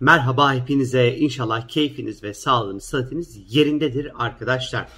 Merhaba hepinize. İnşallah keyfiniz ve sağlığınız, sıhhatiniz yerindedir arkadaşlar.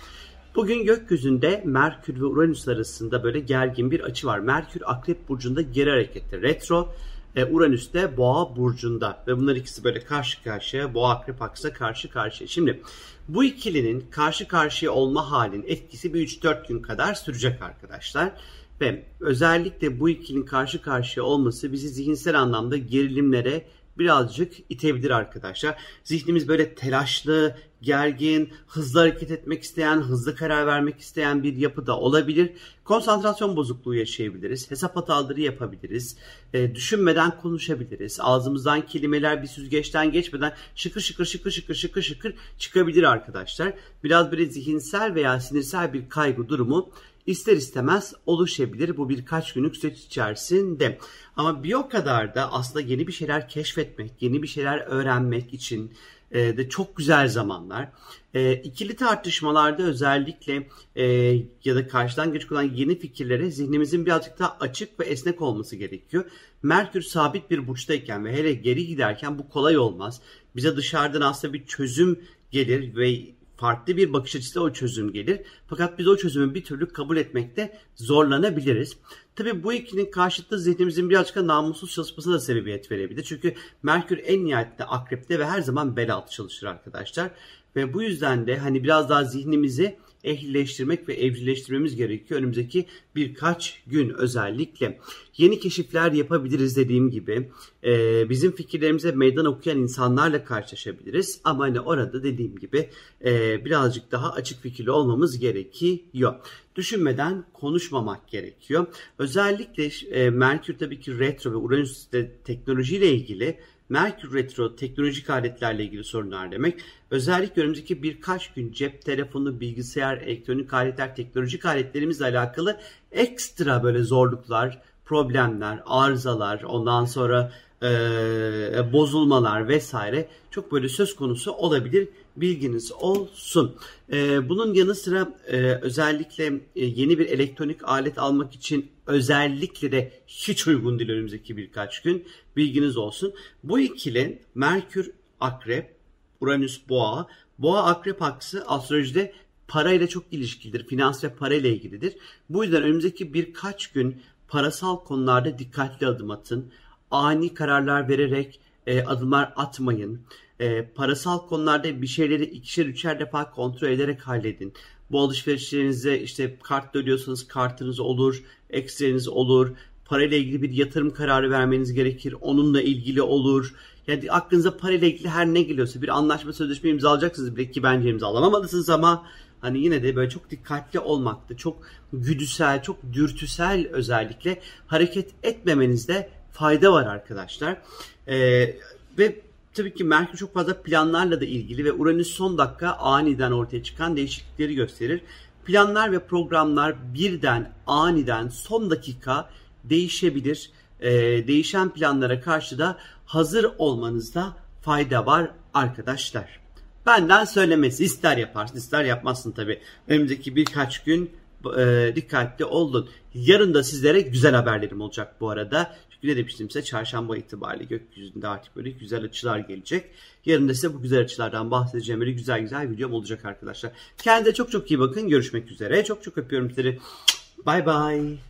Bugün gökyüzünde Merkür ve Uranüs arasında böyle gergin bir açı var. Merkür Akrep Burcu'nda geri harekette retro, e, Uranüs de Boğa Burcu'nda ve bunlar ikisi böyle karşı karşıya, Boğa Akrep aksa karşı karşıya. Şimdi bu ikilinin karşı karşıya olma halinin etkisi bir 3-4 gün kadar sürecek arkadaşlar. Ve özellikle bu ikilinin karşı karşıya olması bizi zihinsel anlamda gerilimlere, birazcık itebilir arkadaşlar. Zihnimiz böyle telaşlı, gergin, hızlı hareket etmek isteyen, hızlı karar vermek isteyen bir yapıda olabilir. Konsantrasyon bozukluğu yaşayabiliriz. Hesap hataları yapabiliriz. E, düşünmeden konuşabiliriz. Ağzımızdan kelimeler bir süzgeçten geçmeden şıkır şıkır şıkır şıkır şıkır şıkır çıkabilir arkadaşlar. Biraz böyle zihinsel veya sinirsel bir kaygı durumu ister istemez oluşabilir bu birkaç günlük süreç içerisinde. Ama bir o kadar da aslında yeni bir şeyler keşfetmek, yeni bir şeyler öğrenmek için e, de çok güzel zamanlar. E, ikili tartışmalarda özellikle e, ya da karşıdan geçik olan yeni fikirlere zihnimizin birazcık daha açık ve esnek olması gerekiyor. Merkür sabit bir burçtayken ve hele geri giderken bu kolay olmaz. Bize dışarıdan aslında bir çözüm gelir ve farklı bir bakış açısıyla o çözüm gelir. Fakat biz o çözümü bir türlü kabul etmekte zorlanabiliriz. Tabi bu ikinin karşıtı zihnimizin birazcık da namussuz çalışması da sebebiyet verebilir. Çünkü Merkür en nihayetinde akrepte ve her zaman bel altı çalışır arkadaşlar. Ve bu yüzden de hani biraz daha zihnimizi ehlileştirmek ve evcilleştirmemiz gerekiyor önümüzdeki birkaç gün özellikle. Yeni keşifler yapabiliriz dediğim gibi. E, bizim fikirlerimize meydan okuyan insanlarla karşılaşabiliriz. Ama hani orada dediğim gibi e, birazcık daha açık fikirli olmamız gerekiyor. Düşünmeden konuşmamak gerekiyor. Özellikle e, Merkür tabii ki retro ve Uranüs teknolojiyle ilgili Merkür Retro teknolojik aletlerle ilgili sorunlar demek. Özellikle önümüzdeki birkaç gün cep telefonu, bilgisayar, elektronik aletler, teknolojik aletlerimizle alakalı ekstra böyle zorluklar, problemler, arızalar, ondan sonra e, bozulmalar vesaire çok böyle söz konusu olabilir. Bilginiz olsun. E, bunun yanı sıra e, özellikle e, yeni bir elektronik alet almak için özellikle de hiç uygun değil önümüzdeki birkaç gün. Bilginiz olsun. Bu ikili Merkür Akrep, Uranüs Boğa. Boğa Akrep aksı astrolojide parayla çok ilişkilidir. Finans ve parayla ilgilidir. Bu yüzden önümüzdeki birkaç gün parasal konularda dikkatli adım atın ani kararlar vererek e, adımlar atmayın. E, parasal konularda bir şeyleri ikişer üçer defa kontrol ederek halledin. Bu alışverişlerinize işte kart ödüyorsanız kartınız olur, ekstreniz olur. Parayla ilgili bir yatırım kararı vermeniz gerekir. Onunla ilgili olur. Yani aklınıza parayla ilgili her ne geliyorsa bir anlaşma sözleşme imzalayacaksınız bile ki bence imzalamamalısınız ama hani yine de böyle çok dikkatli olmakta, çok güdüsel, çok dürtüsel özellikle hareket etmemenizde fayda var arkadaşlar. Ee, ve tabii ki Merkür çok fazla planlarla da ilgili ve Uranüs son dakika aniden ortaya çıkan değişiklikleri gösterir. Planlar ve programlar birden aniden son dakika değişebilir. Ee, değişen planlara karşı da hazır olmanızda fayda var arkadaşlar. Benden söylemesi ister yaparsın ister yapmazsın tabii. Önümüzdeki birkaç gün e, dikkatli olun. Yarın da sizlere güzel haberlerim olacak bu arada. Çünkü ne demiştim size çarşamba itibariyle gökyüzünde artık böyle güzel açılar gelecek. Yarın da size bu güzel açılardan bahsedeceğim böyle güzel güzel videom olacak arkadaşlar. Kendinize çok çok iyi bakın. Görüşmek üzere. Çok çok öpüyorum sizleri. Bye bye.